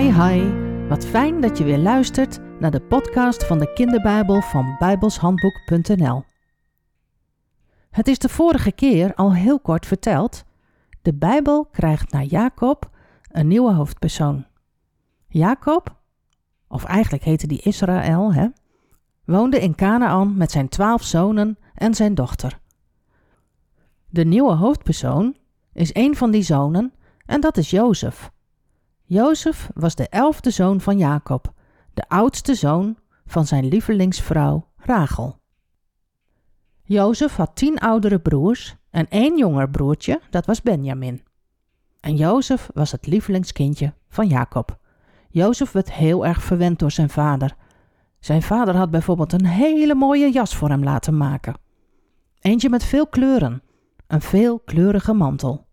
Hi hi, wat fijn dat je weer luistert naar de podcast van de kinderbijbel van bijbelshandboek.nl. Het is de vorige keer al heel kort verteld. De Bijbel krijgt na Jacob een nieuwe hoofdpersoon. Jacob, of eigenlijk heette die Israël, hè, woonde in Canaan met zijn twaalf zonen en zijn dochter. De nieuwe hoofdpersoon is een van die zonen en dat is Jozef. Jozef was de elfde zoon van Jacob, de oudste zoon van zijn lievelingsvrouw Rachel. Jozef had tien oudere broers en één jonger broertje, dat was Benjamin. En Jozef was het lievelingskindje van Jacob. Jozef werd heel erg verwend door zijn vader. Zijn vader had bijvoorbeeld een hele mooie jas voor hem laten maken. Eentje met veel kleuren, een veelkleurige mantel.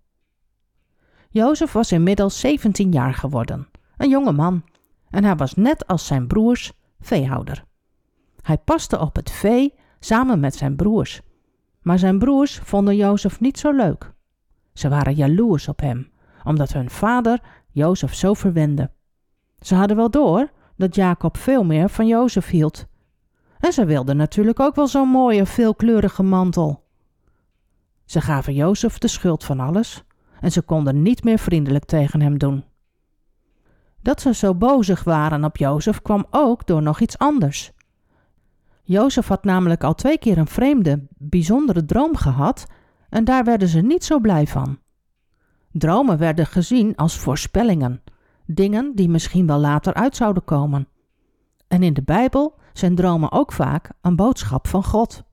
Jozef was inmiddels 17 jaar geworden, een jonge man, en hij was net als zijn broers veehouder. Hij paste op het vee samen met zijn broers. Maar zijn broers vonden Jozef niet zo leuk. Ze waren jaloers op hem, omdat hun vader Jozef zo verwende. Ze hadden wel door dat Jacob veel meer van Jozef hield. En ze wilden natuurlijk ook wel zo'n mooie, veelkleurige mantel. Ze gaven Jozef de schuld van alles en ze konden niet meer vriendelijk tegen hem doen. Dat ze zo bozig waren op Jozef kwam ook door nog iets anders. Jozef had namelijk al twee keer een vreemde, bijzondere droom gehad en daar werden ze niet zo blij van. Dromen werden gezien als voorspellingen, dingen die misschien wel later uit zouden komen. En in de Bijbel zijn dromen ook vaak een boodschap van God.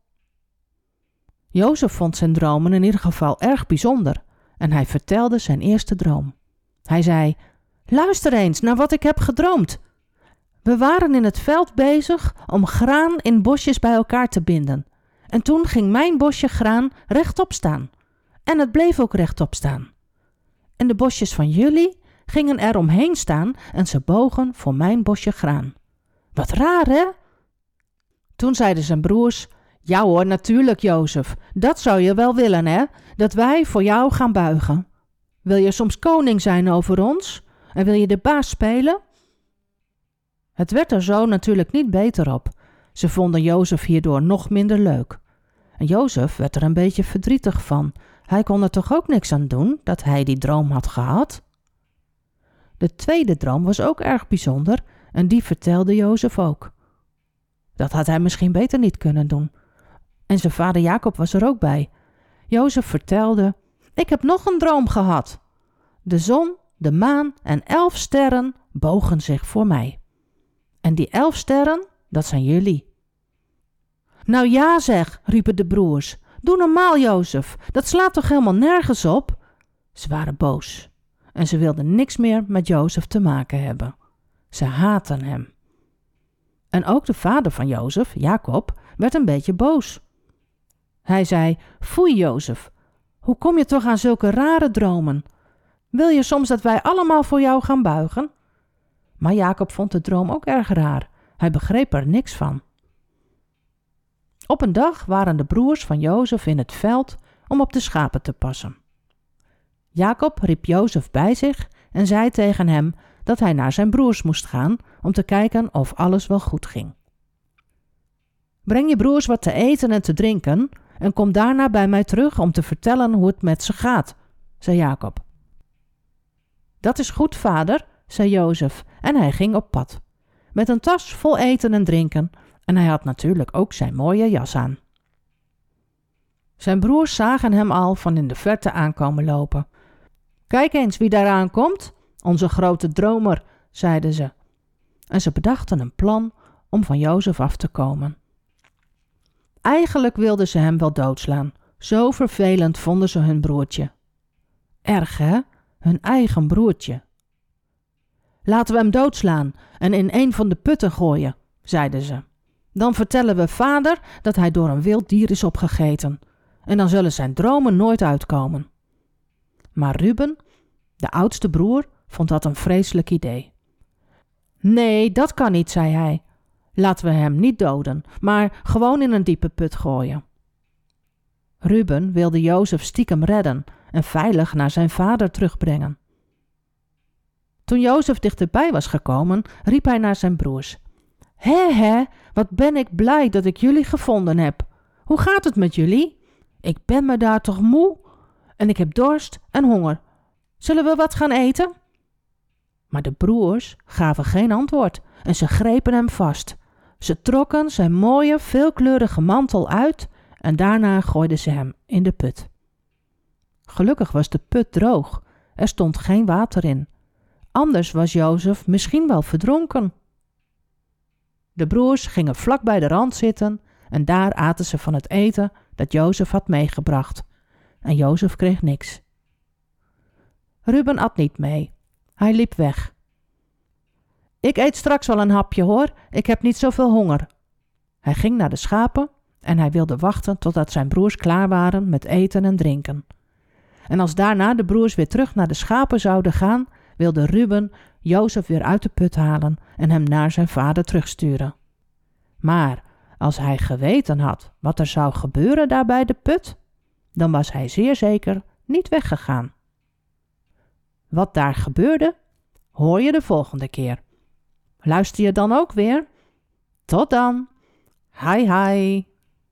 Jozef vond zijn dromen in ieder geval erg bijzonder en hij vertelde zijn eerste droom. Hij zei: Luister eens naar wat ik heb gedroomd. We waren in het veld bezig om graan in bosjes bij elkaar te binden. En toen ging mijn bosje graan rechtop staan. En het bleef ook rechtop staan. En de bosjes van jullie gingen er omheen staan en ze bogen voor mijn bosje graan. Wat raar, hè? Toen zeiden zijn broers: Ja hoor, natuurlijk, Jozef. Dat zou je wel willen, hè? Dat wij voor jou gaan buigen. Wil je soms koning zijn over ons? En wil je de baas spelen? Het werd er zo natuurlijk niet beter op. Ze vonden Jozef hierdoor nog minder leuk. En Jozef werd er een beetje verdrietig van. Hij kon er toch ook niks aan doen dat hij die droom had gehad? De tweede droom was ook erg bijzonder en die vertelde Jozef ook. Dat had hij misschien beter niet kunnen doen. En zijn vader Jacob was er ook bij. Jozef vertelde: Ik heb nog een droom gehad. De zon, de maan en elf sterren bogen zich voor mij. En die elf sterren, dat zijn jullie. Nou ja, zeg, riepen de broers. Doe normaal, Jozef. Dat slaat toch helemaal nergens op? Ze waren boos en ze wilden niks meer met Jozef te maken hebben. Ze haatten hem. En ook de vader van Jozef, Jacob, werd een beetje boos. Hij zei: Foei, Jozef, hoe kom je toch aan zulke rare dromen? Wil je soms dat wij allemaal voor jou gaan buigen? Maar Jacob vond de droom ook erg raar. Hij begreep er niks van. Op een dag waren de broers van Jozef in het veld om op de schapen te passen. Jacob riep Jozef bij zich en zei tegen hem dat hij naar zijn broers moest gaan om te kijken of alles wel goed ging. Breng je broers wat te eten en te drinken en kom daarna bij mij terug om te vertellen hoe het met ze gaat, zei Jacob. Dat is goed, vader, zei Jozef en hij ging op pad. Met een tas vol eten en drinken en hij had natuurlijk ook zijn mooie jas aan. Zijn broers zagen hem al van in de verte aankomen lopen. Kijk eens wie daar aankomt, onze grote dromer, zeiden ze. En ze bedachten een plan om van Jozef af te komen. Eigenlijk wilden ze hem wel doodslaan. Zo vervelend vonden ze hun broertje. Erg, hè? Hun eigen broertje. Laten we hem doodslaan en in een van de putten gooien, zeiden ze. Dan vertellen we vader dat hij door een wild dier is opgegeten. En dan zullen zijn dromen nooit uitkomen. Maar Ruben, de oudste broer, vond dat een vreselijk idee. Nee, dat kan niet, zei hij. Laten we hem niet doden, maar gewoon in een diepe put gooien. Ruben wilde Jozef stiekem redden en veilig naar zijn vader terugbrengen. Toen Jozef dichterbij was gekomen, riep hij naar zijn broers. Hé, hé, wat ben ik blij dat ik jullie gevonden heb. Hoe gaat het met jullie? Ik ben me daar toch moe en ik heb dorst en honger. Zullen we wat gaan eten? Maar de broers gaven geen antwoord en ze grepen hem vast. Ze trokken zijn mooie, veelkleurige mantel uit en daarna gooiden ze hem in de put. Gelukkig was de put droog, er stond geen water in. Anders was Jozef misschien wel verdronken. De broers gingen vlak bij de rand zitten en daar aten ze van het eten dat Jozef had meegebracht. En Jozef kreeg niks. Ruben at niet mee. Hij liep weg. Ik eet straks wel een hapje hoor, ik heb niet zoveel honger. Hij ging naar de schapen en hij wilde wachten totdat zijn broers klaar waren met eten en drinken. En als daarna de broers weer terug naar de schapen zouden gaan, wilde Ruben Jozef weer uit de put halen en hem naar zijn vader terugsturen. Maar als hij geweten had wat er zou gebeuren daar bij de put, dan was hij zeer zeker niet weggegaan. Wat daar gebeurde, hoor je de volgende keer. Luister je dan ook weer? Tot dan. Hi hi.